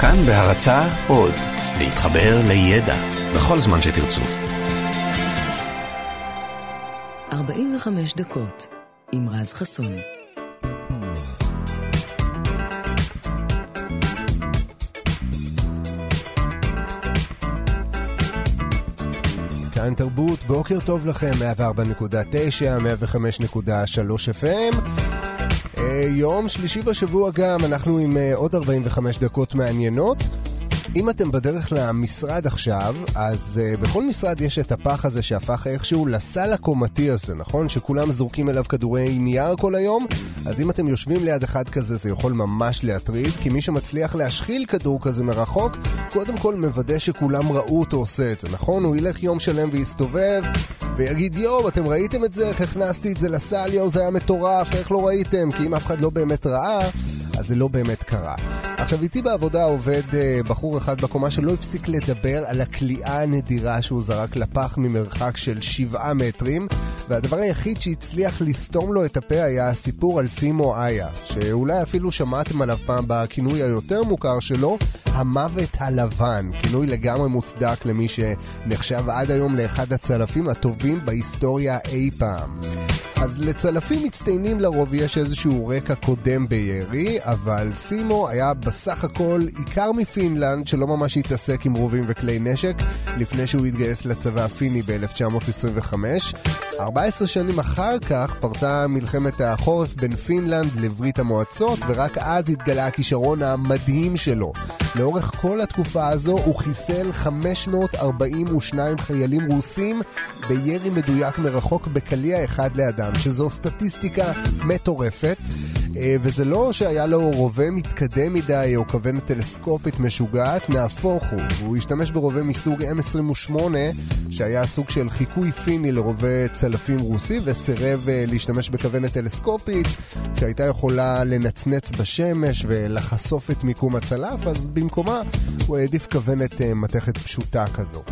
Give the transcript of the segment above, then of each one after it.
כאן בהרצה עוד, להתחבר לידע בכל זמן שתרצו. 45 דקות עם רז חסון. כאן תרבות, בוקר טוב לכם, 104.9, 105.3 FM. יום שלישי בשבוע גם, אנחנו עם אה, עוד 45 דקות מעניינות. אם אתם בדרך למשרד עכשיו, אז uh, בכל משרד יש את הפח הזה שהפך איכשהו לסל הקומתי הזה, נכון? שכולם זורקים אליו כדורי נייר כל היום? אז אם אתם יושבים ליד אחד כזה, זה יכול ממש להטריד, כי מי שמצליח להשחיל כדור כזה מרחוק, קודם כל מוודא שכולם ראו אותו עושה את זה, נכון? הוא ילך יום שלם ויסתובב, ויגיד, יואו, אתם ראיתם את זה? איך הכנסתי את זה לסל? יואו, זה היה מטורף, איך לא ראיתם? כי אם אף אחד לא באמת ראה... אז זה לא באמת קרה. עכשיו, איתי בעבודה עובד uh, בחור אחד בקומה שלא הפסיק לדבר על הכליאה הנדירה שהוא זרק לפח ממרחק של שבעה מטרים, והדבר היחיד שהצליח לסתום לו את הפה היה הסיפור על סימו איה, שאולי אפילו שמעתם עליו פעם בכינוי היותר מוכר שלו, המוות הלבן, כינוי לגמרי מוצדק למי שנחשב עד היום לאחד הצלפים הטובים בהיסטוריה אי פעם. אז לצלפים מצטיינים לרוב יש איזשהו רקע קודם בירי, אבל סימו היה בסך הכל עיקר מפינלנד שלא ממש התעסק עם רובים וכלי נשק לפני שהוא התגייס לצבא הפיני ב-1925. 14 שנים אחר כך פרצה מלחמת החורף בין פינלנד לברית המועצות, ורק אז התגלה הכישרון המדהים שלו. לאורך כל התקופה הזו הוא חיסל 542 חיילים רוסים בירי מדויק מרחוק בקליע אחד לאדם, שזו סטטיסטיקה מטורפת. אה, וזה לא שהיה לו רובה מתקדם מדי או כוונת טלסקופית משוגעת, נהפוך הוא. הוא השתמש ברובה מסוג M28, שהיה סוג של חיקוי פיני לרובה צלפים רוסי, וסירב אה, להשתמש בכוונת טלסקופית, שהייתה יכולה לנצנץ בשמש ולחשוף את מיקום הצלף, אז במקומה הוא העדיף כוונת אה, מתכת פשוטה כזו.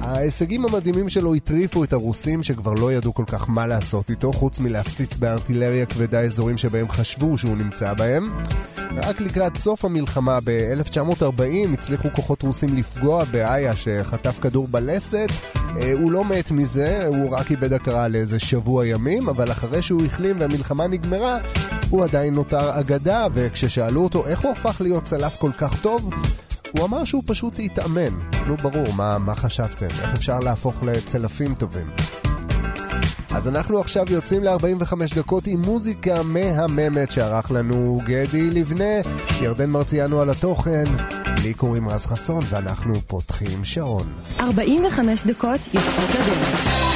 ההישגים המדהימים שלו הטריפו את הרוסים שכבר לא ידעו כל כך מה לעשות איתו, חוץ מלהפציץ בארטילריה כבדה אזורים שבהם חשבו שהוא נמצא בהם. רק לקראת סוף המלחמה ב-1940 הצליחו כוחות רוסים לפגוע באיה שחטף כדור בלסת. אה, הוא לא מת מזה, הוא רק איבד הכרה לאיזה שבוע ימים, אבל אחרי שהוא החלים והמלחמה נגמרה, הוא עדיין נותר אגדה, וכששאלו אותו איך הוא הפך להיות צלף כל כך טוב, הוא אמר שהוא פשוט התאמן. לא ברור, מה, מה חשבתם? איך אפשר להפוך לצלפים טובים? אז אנחנו עכשיו יוצאים ל-45 דקות עם מוזיקה מהממת שערך לנו גדי לבנה, ירדן מרציאנו על התוכן, לי קוראים רז חסון ואנחנו פותחים שעון. 45 דקות יוצאות לדרך.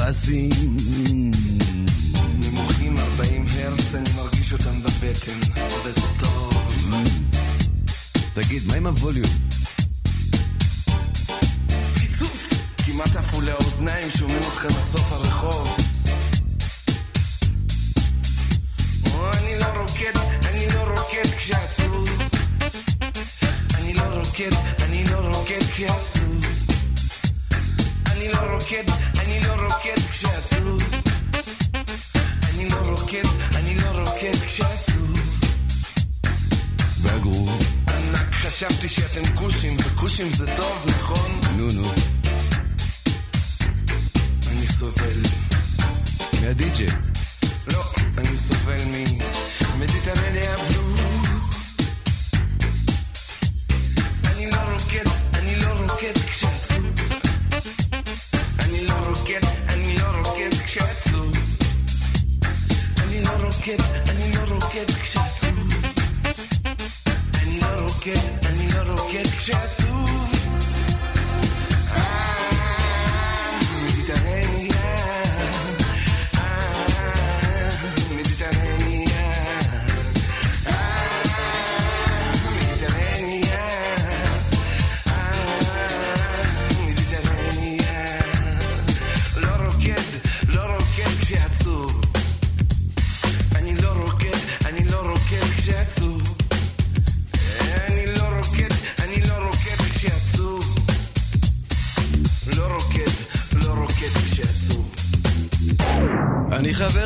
הבאסים. נמוכים 40 הרץ, אני מרגיש אותם בבטן, וזה טוב. תגיד, מה עם הווליום? פיצוץ! כמעט עפו לי האוזניים, שומעים אתכם עד סוף הרחוב. או, אני לא רוקד, אני לא רוקד כשעצוב. אני לא רוקד, אני לא רוקד כשעצוב. אני לא רוקד, אני לא רוקד כשעצוב. אני לא רוקד, אני לא רוקד כשעצוב. והגרוב? ענק, חשבתי שאתם כושים, וכושים זה טוב, נכון? נו נו. אני סובל. מהדי-ג'יי.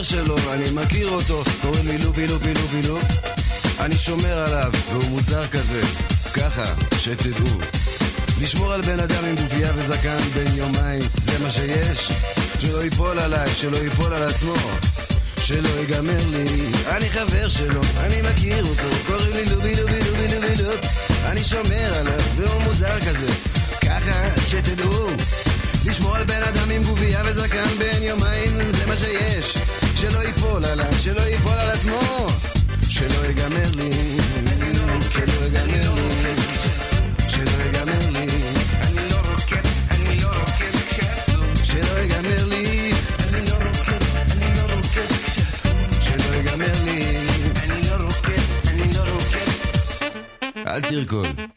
שלו, אני מכיר אותו, קוראים לי לופי לופי לופי לופ. אני שומר עליו, והוא מוזר כזה, ככה, שתדעו. לשמור על בן אדם עם גופייה וזקן בן יומיים, זה מה שיש? שלא ייפול עליי, שלא ייפול על עצמו. שלא ייגמר לי, אני חבר שלו, אני מכיר אותו, קוראים לי לובי לובי לובי לובי לופ. אני שומר עליו, והוא מוזר כזה, ככה, שתדעו. לשמור על בן אדם עם גובייה וזקן בן יומיים, זה מה שיש. שלא ייפול עליי, שלא ייפול על עצמו. שלא ייגמר לי, שלא ייגמר לי, שלא ייגמר לי, אני לא רוקד, אני לא רוקד כשעצוב. שלא ייגמר לי, אני לא רוקד, אני לא רוקד כשעצוב. שלא ייגמר לי, אני לא רוקד, אני לא רוקד. אל תרקוד.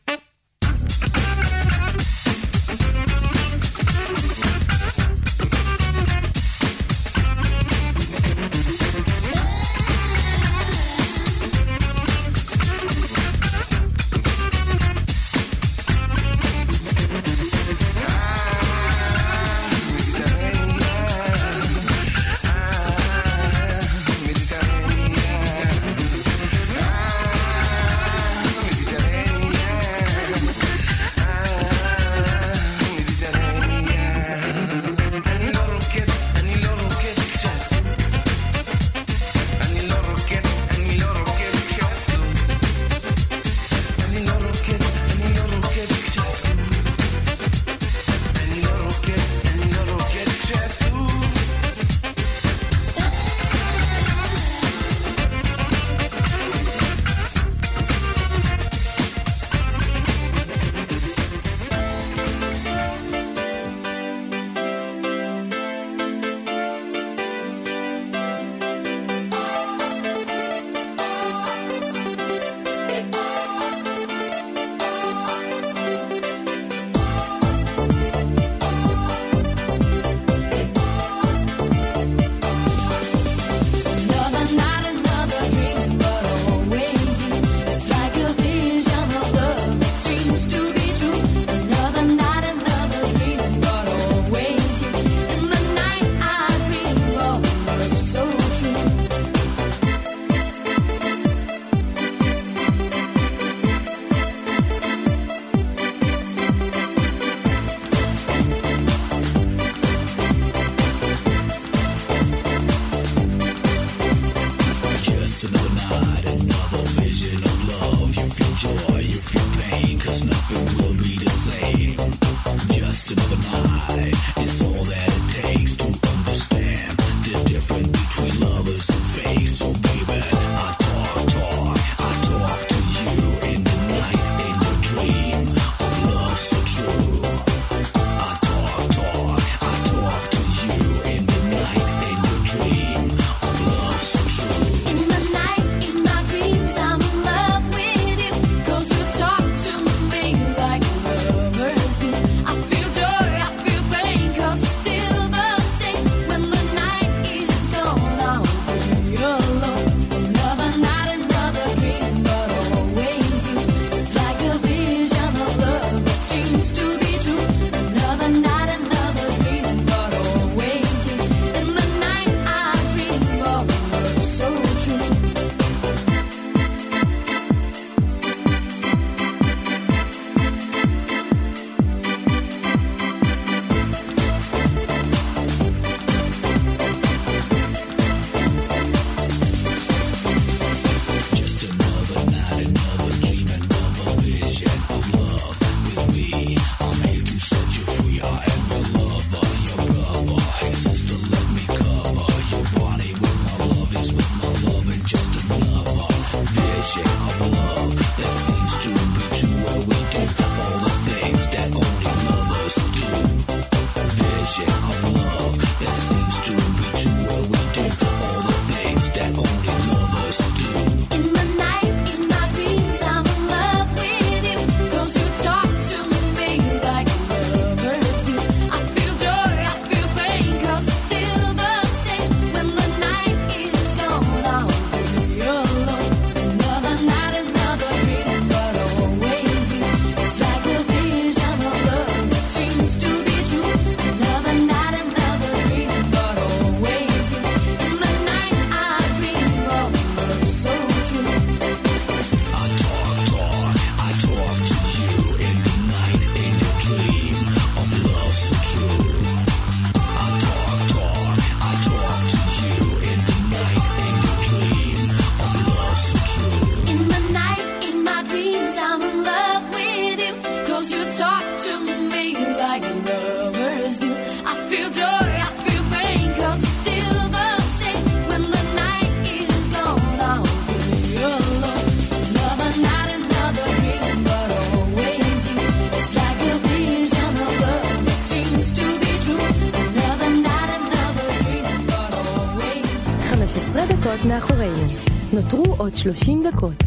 30 דקות.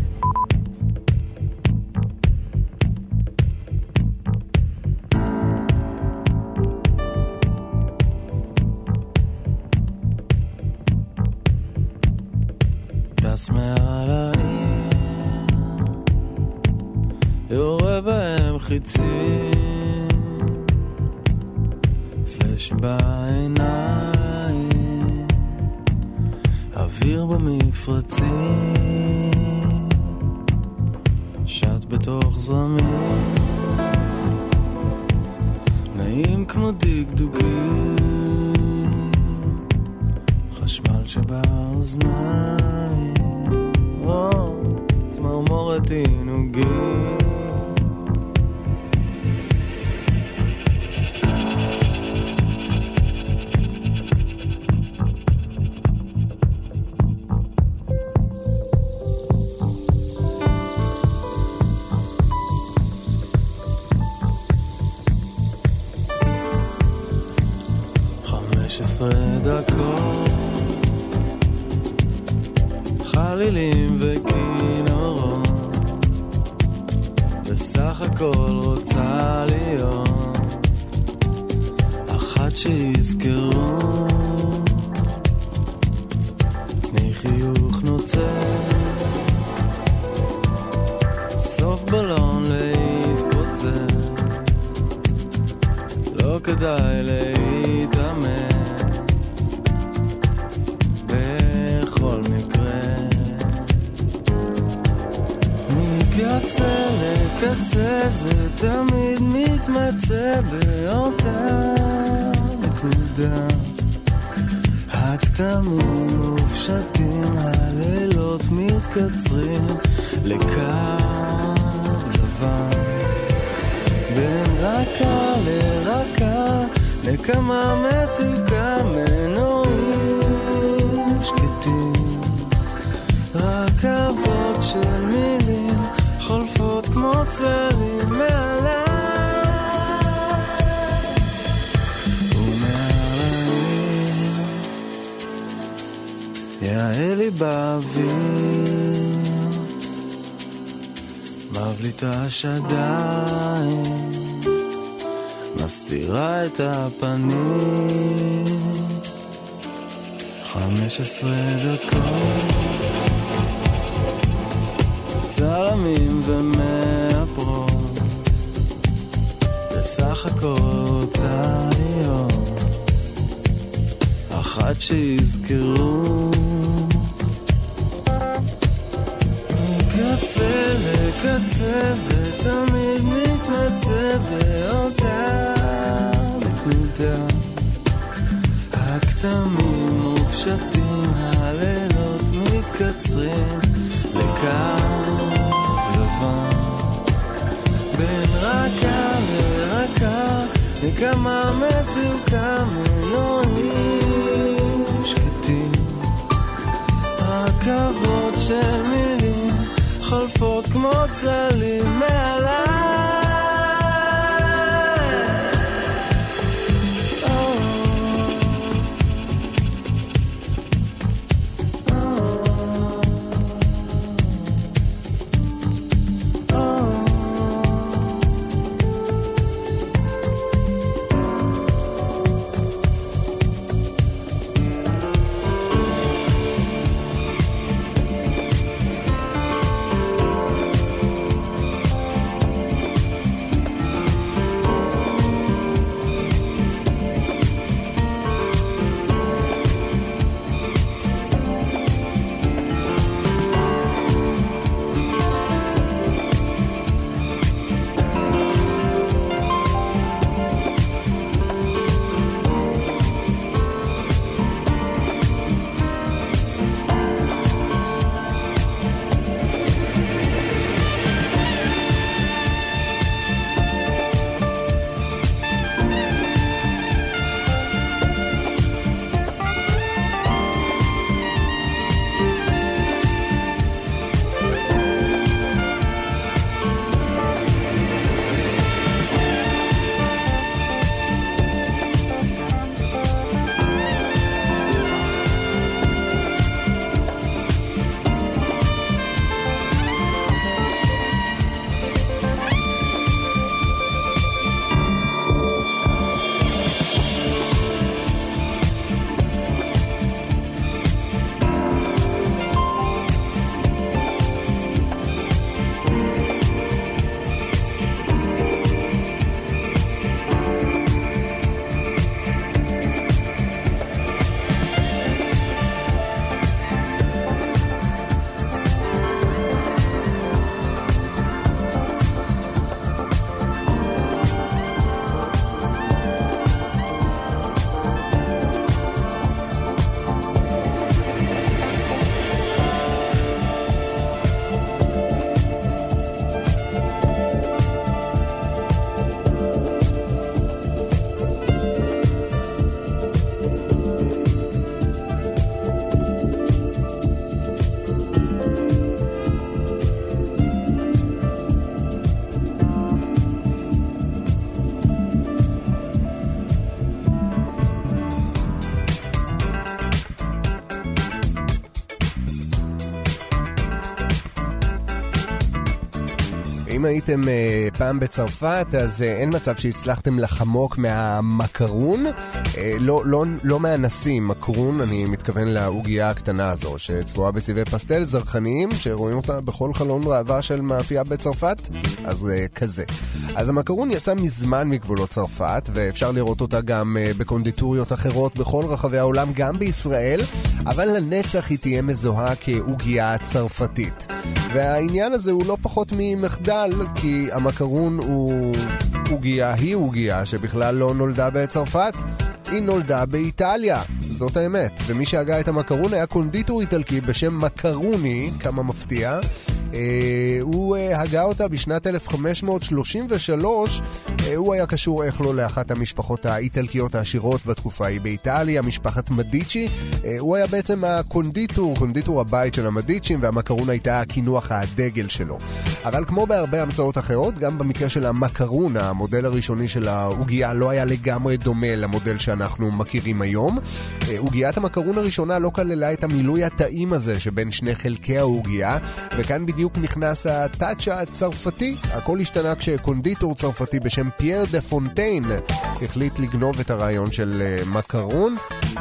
שבאוזניים, או, צמרמורת עינוגים. רכה לרכה, נקמה מתוקה מנועים שקטים. רכבות של מילים חולפות כמו צלים מעליי ומעל העיר יאה לי באוויר מבליטה שדיים, מסתירה את הפנים. חמש עשרה דקות, צלמים ומאפרות, בסך הכל להיות אחת שיזכרו. מקצה לקצה זה תמיד מתמצא באותה נקודה. הכתמים מופשטים, הלילות מתקצרים לקו לבן. בין רכה לרכה, נקמה מתוקה מנועים שקטים. רכבות של מילים חולפות כמו צלים מעליי. אם הייתם אה, פעם בצרפת, אז אה, אין מצב שהצלחתם לחמוק מהמקרון. אה, לא, לא, לא מהנסים, מקרון, אני מתכוון לעוגייה הקטנה הזו, שצבועה בצבעי פסטל זרחניים, שרואים אותה בכל חלון ראווה של מאפייה בצרפת, אז אה, כזה. אז המקרון יצא מזמן מגבולות צרפת, ואפשר לראות אותה גם אה, בקונדיטוריות אחרות בכל רחבי העולם, גם בישראל, אבל לנצח היא תהיה מזוהה כעוגייה צרפתית. והעניין הזה הוא לא פחות ממחדל, כי המקרון הוא עוגייה, היא עוגייה שבכלל לא נולדה בצרפת. היא נולדה באיטליה, זאת האמת. ומי שהגה את המקרון היה קונדיטור איטלקי בשם מקרוני, כמה מפתיע. אה, הוא אה, הגה אותה בשנת 1533. אה, הוא היה קשור איך לא לאחת המשפחות האיטלקיות העשירות בתקופה ההיא באיטליה, משפחת מדיצ'י. אה, הוא היה בעצם הקונדיטור, קונדיטור הבית של המדיצ'ים, והמקרון הייתה הקינוח הדגל שלו. אבל כמו בהרבה המצאות אחרות, גם במקרה של המקרון, המודל הראשוני של העוגייה לא היה לגמרי דומה למודל שאנחנו מכירים היום. אה, עוגיית המקרון הראשונה לא כללה את המילוי הטעים הזה שבין שני חלקי העוגייה, וכאן בדיוק נכנס ה touch הצרפתי. הכל השתנה כשקונדיטור צרפתי בשם פייר דה פונטיין החליט לגנוב את הרעיון של אה, מקרון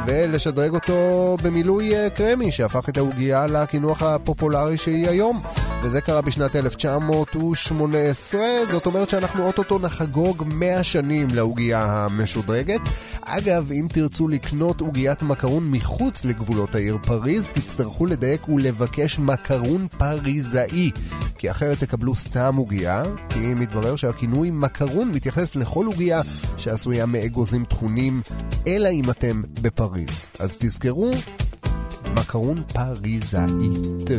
ולשדרג אותו במילוי אה, קרמי שהפך את העוגייה לקינוח הפופולרי שהיא היום. וזה קרה בשנת 1918, זאת אומרת שאנחנו אוטוטו נחגוג 100 שנים לעוגייה המשודרגת. אגב, אם תרצו לקנות עוגיית מקרון מחוץ לגבולות העיר פריז, תצטרכו לדייק ולבקש מקרון פריזאי, כי אחרת תקבלו סתם עוגייה, כי מתברר שהכינוי מקרון מתייחס לכל עוגייה שעשויה מאגוזים טחונים, אלא אם אתם בפריז. אז תזכרו, מקרון פריזאית.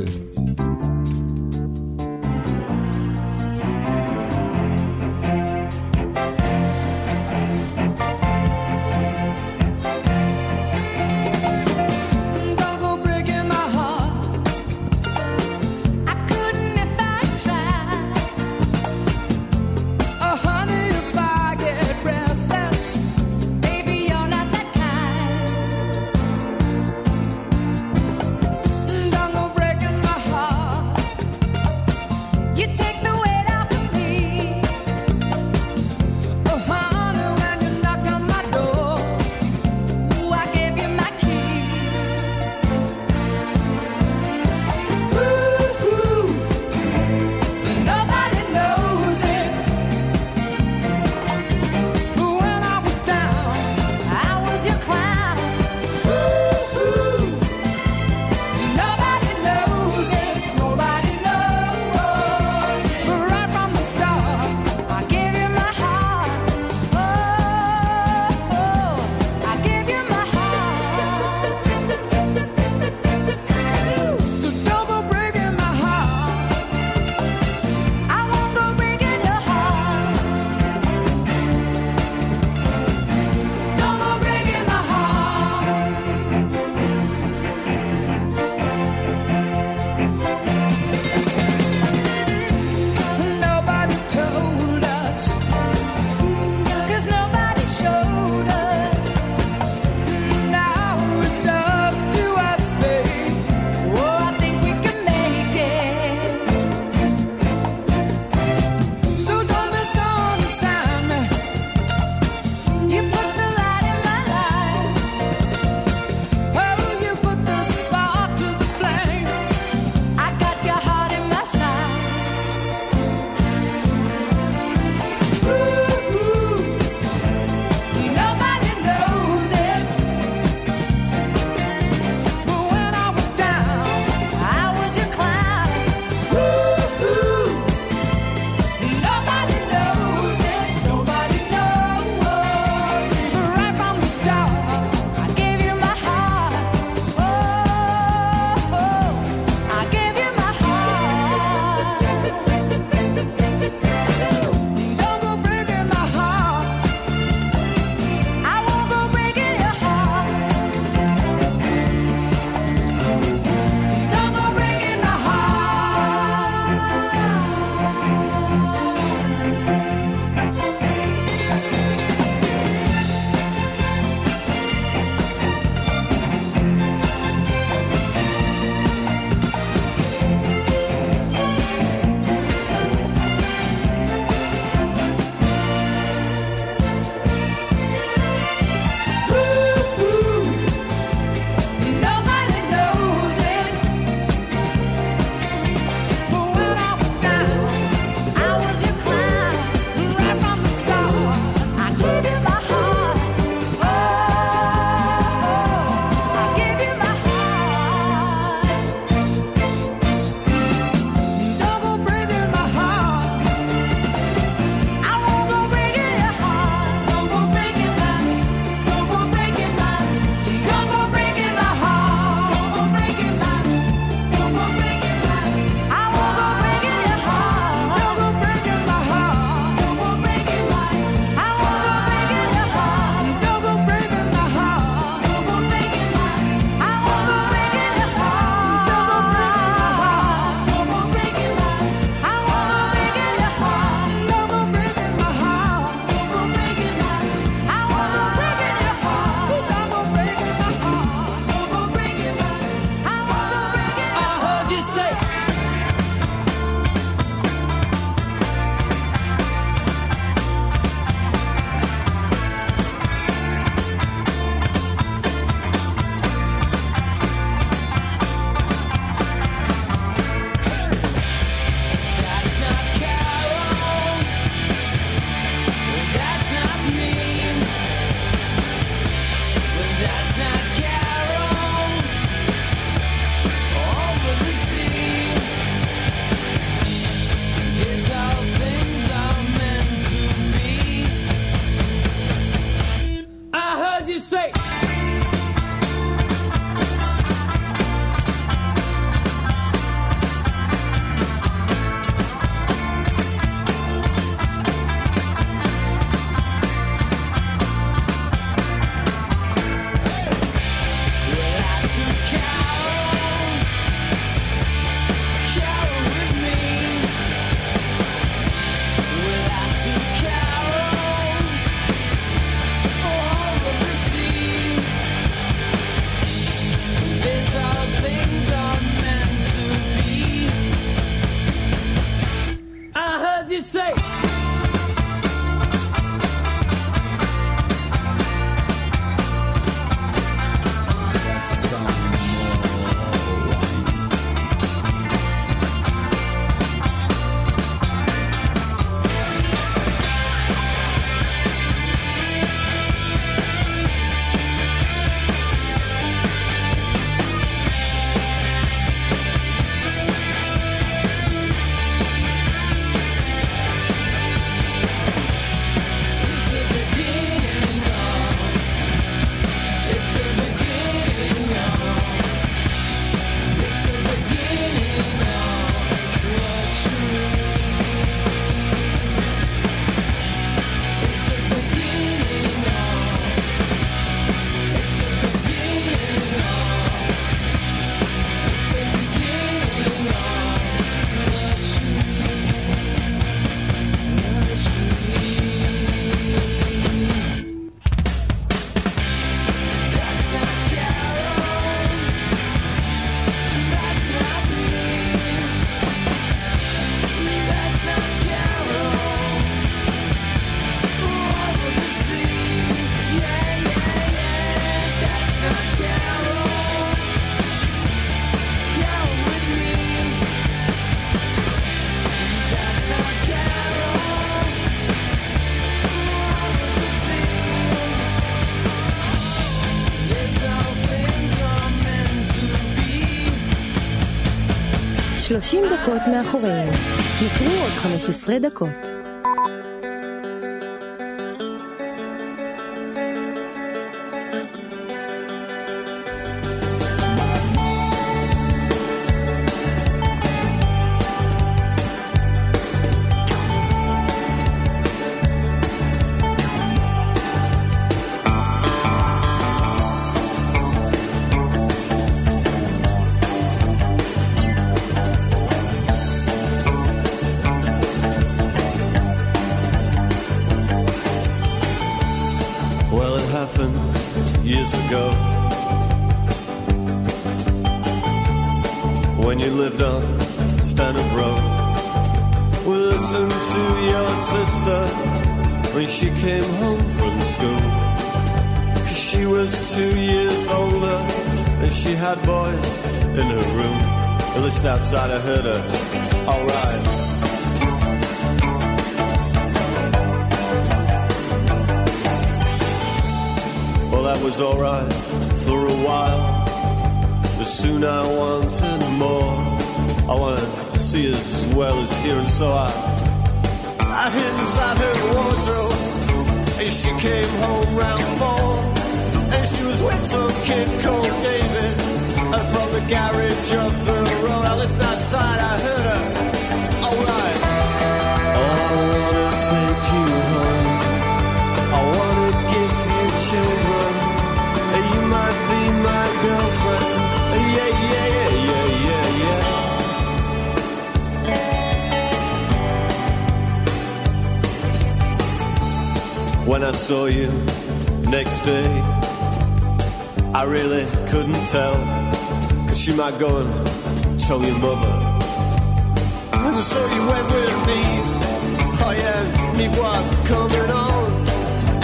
30 דקות מאחורינו. נותרו עוד 15 דקות. Stanhope Road. We listened to your sister when she came home from school. 'Cause she was two years older and she had boys in her room. At least outside I heard her. Alright. Well, that was alright for a while. But soon I wanted more. I wanted to see as well as hear, and so I, I hid inside her wardrobe. And she came home round four. And she was with some kid called David. And from the garage up the road, I listened outside, I heard her. Alright. I wanna take you home. I wanna give you children. You might be my girlfriend. Yeah, yeah, When I saw you next day, I really couldn't tell. Cause she might go and tell your mother. And so you went with me. Oh yeah, me was coming on.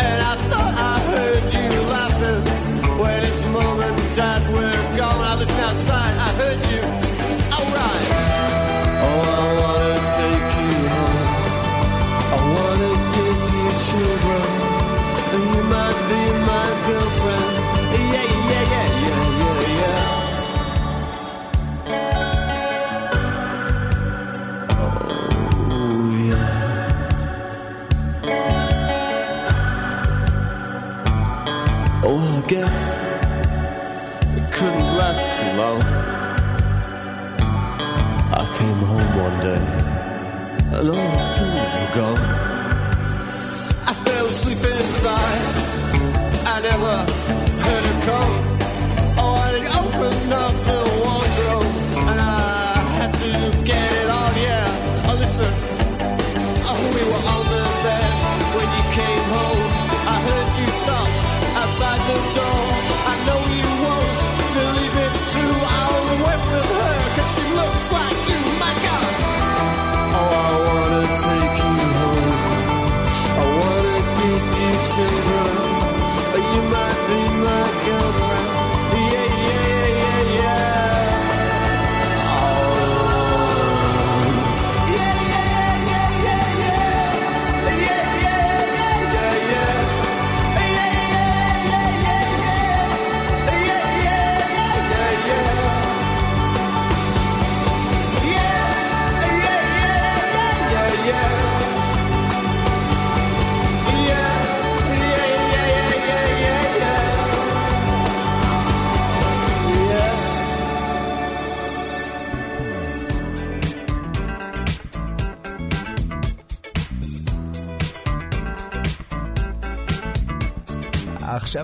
And I thought I heard you laughing when it's mom and dad were gone. I listened outside, I heard you. Alright. Oh, I wanna one day and all the things were gone. I fell asleep inside. I never heard her come. Oh, I opened up the wardrobe and I had to get it on. Yeah, oh listen. Oh, we were on the bed when you came home. I heard you stop outside the door.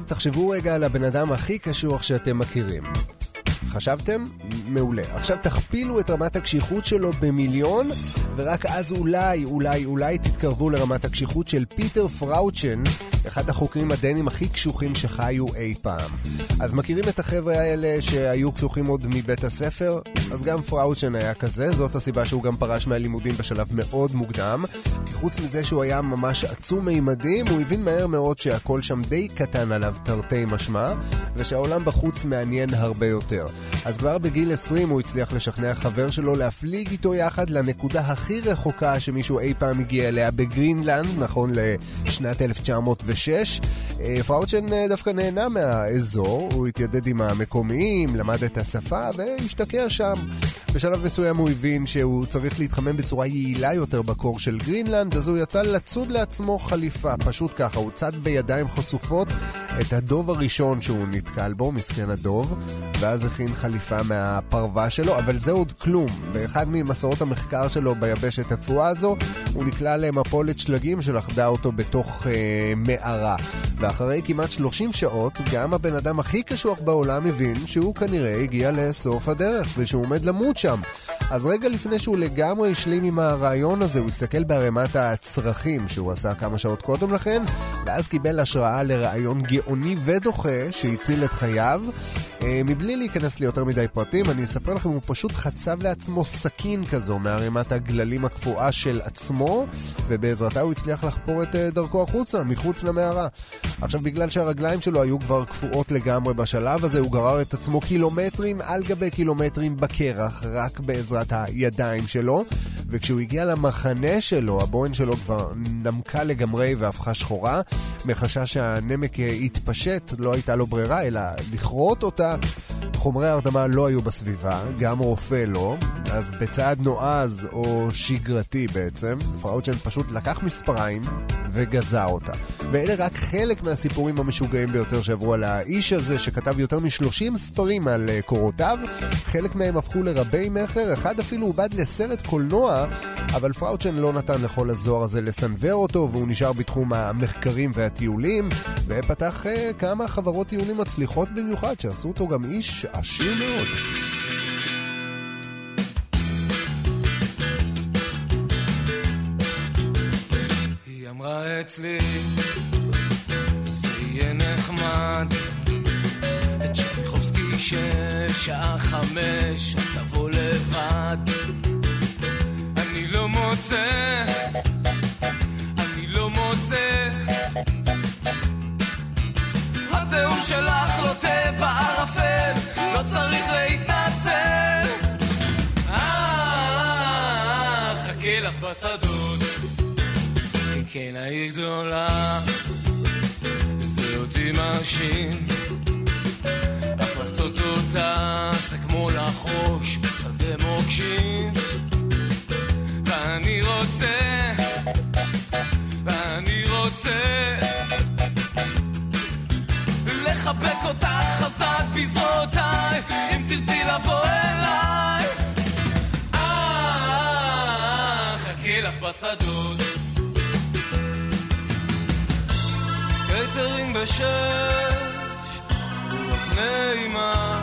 עכשיו תחשבו רגע על הבן אדם הכי קשוח שאתם מכירים. חשבתם? מעולה. עכשיו תכפילו את רמת הקשיחות שלו במיליון, ורק אז אולי, אולי, אולי תתקרבו לרמת הקשיחות של פיטר פראוצ'ן, אחד החוקרים הדנים הכי קשוחים שחיו אי פעם. אז מכירים את החבר'ה האלה שהיו קשוחים עוד מבית הספר? אז גם פראוצ'ן היה כזה, זאת הסיבה שהוא גם פרש מהלימודים בשלב מאוד מוקדם. כי חוץ מזה שהוא היה ממש עצום מימדים, הוא הבין מהר מאוד שהכל שם די קטן עליו, תרתי משמע, ושהעולם בחוץ מעניין הרבה יותר. אז כבר בגיל 20 הוא הצליח לשכנע חבר שלו להפליג איתו יחד לנקודה הכי רחוקה שמישהו אי פעם הגיע אליה בגרינלנד, נכון לשנת 1900. 2006. אה, פאוצ'ן אה, דווקא נהנה מהאזור, הוא התיידד עם המקומיים, למד את השפה והשתקע שם. בשלב מסוים הוא הבין שהוא צריך להתחמם בצורה יעילה יותר בקור של גרינלנד, אז הוא יצא לצוד לעצמו חליפה, פשוט ככה, הוא צד בידיים חשופות את הדוב הראשון שהוא נתקל בו, מסכן הדוב, ואז הכין חליפה מהפרווה שלו, אבל זה עוד כלום. באחד ממסעות המחקר שלו ביבשת הקפואה הזו, הוא נקלע למפולת שלגים שלכדה אותו בתוך אה, מאה. מערה. ואחרי כמעט 30 שעות, גם הבן אדם הכי קשוח בעולם הבין שהוא כנראה הגיע לסוף הדרך, ושהוא עומד למות שם. אז רגע לפני שהוא לגמרי השלים עם הרעיון הזה, הוא הסתכל בערימת הצרכים שהוא עשה כמה שעות קודם לכן, ואז קיבל השראה לרעיון גאוני ודוחה שהציל את חייו. אה, מבלי להיכנס ליותר מדי פרטים, אני אספר לכם, הוא פשוט חצב לעצמו סכין כזו מערימת הגללים הקפואה של עצמו, ובעזרתה הוא הצליח לחפור את אה, דרכו החוצה, מחוץ למערה. עכשיו, בגלל שהרגליים שלו היו כבר קפואות לגמרי בשלב הזה, הוא גרר את עצמו קילומטרים על גבי קילומטרים בקרח, רק בעזרת הידיים שלו, וכשהוא הגיע למחנה שלו, הבוהן שלו כבר נמקה לגמרי והפכה שחורה. מחשש שהנמק יתפשט, לא הייתה לו ברירה, אלא לכרות אותה. חומרי הרדמה לא היו בסביבה, גם רופא לא, אז בצעד נועז או שגרתי בעצם, פראוצ'ן פשוט לקח מספריים וגזר אותה. ואלה רק חלק מהסיפורים המשוגעים ביותר שעברו על האיש הזה, שכתב יותר מ-30 ספרים על אה, קורותיו. חלק מהם הפכו לרבי מכר, אחד אפילו עובד לסרט קולנוע, אבל פראוצ'ן לא נתן לכל הזוהר הזה לסנוור אותו, והוא נשאר בתחום המחקרים והטיולים, ופתח אה, כמה חברות טיולים מצליחות במיוחד, שעשו אותו גם איש עשיר מאוד. אמרה אצלי, זה יהיה נחמד. את צ'רניחובסקי של חמש, תבוא לבד. אני לא מוצא, אני לא מוצא. התיאור שלך לוטה בערפל, לא צריך להתנצל. אה, חכי לך בשדות. כן, העיר גדולה, זה אותי מרשים. אך לחצות אותה זה כמו לחרוש בשדה מוקשים. ואני רוצה, ואני רוצה לחבק אותך חזק בזרועותיי, אם תרצי לבוא אליי. אה, חכי לך בשדות. קייטרינג בשש, רוח נעימה,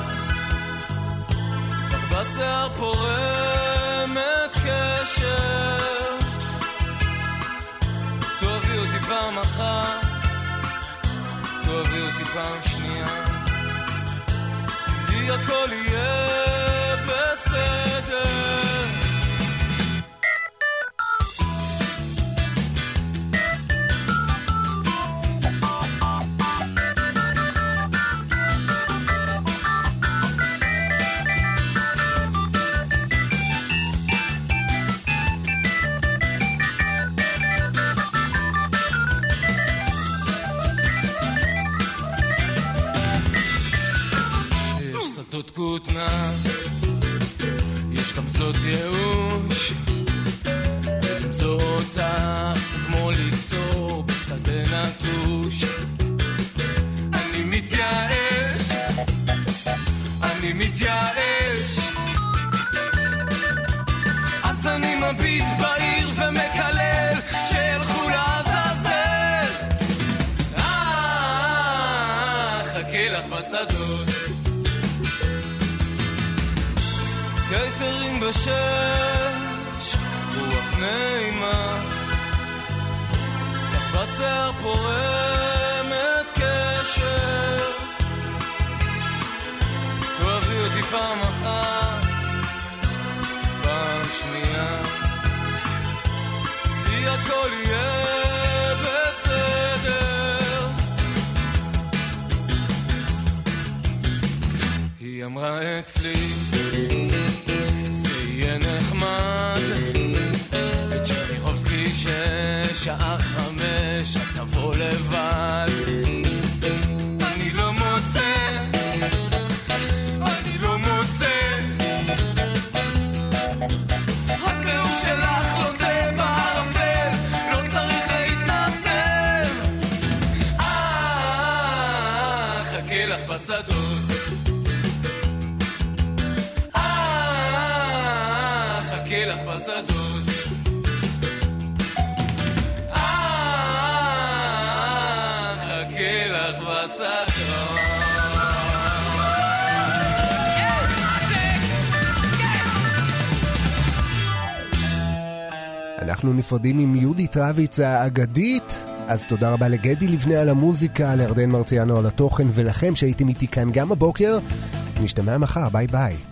לך בשיער פורמת קשר. תאהבי אותי פעם אחת, תאהבי אותי פעם שנייה, כי הכל יהיה בסדר. בשדות. קייטרינג בשש, רוח נעימה, לך בשיער פורמת קשר. תאהבי אותי פעם אחת, פעם שנייה, כי הכל יהיה היא אמרה אצלי זה יהיה נחמד. את צ'רניחובסקי ששעה חמש את תבוא לבד אה, לך בשדות. אנחנו נפרדים עם יהודית רביץ האגדית. אז תודה רבה לגדי לבנה על המוזיקה, לירדן מרציאנו על התוכן, ולכם שהייתם איתי כאן גם הבוקר. נשתמע מחר, ביי ביי.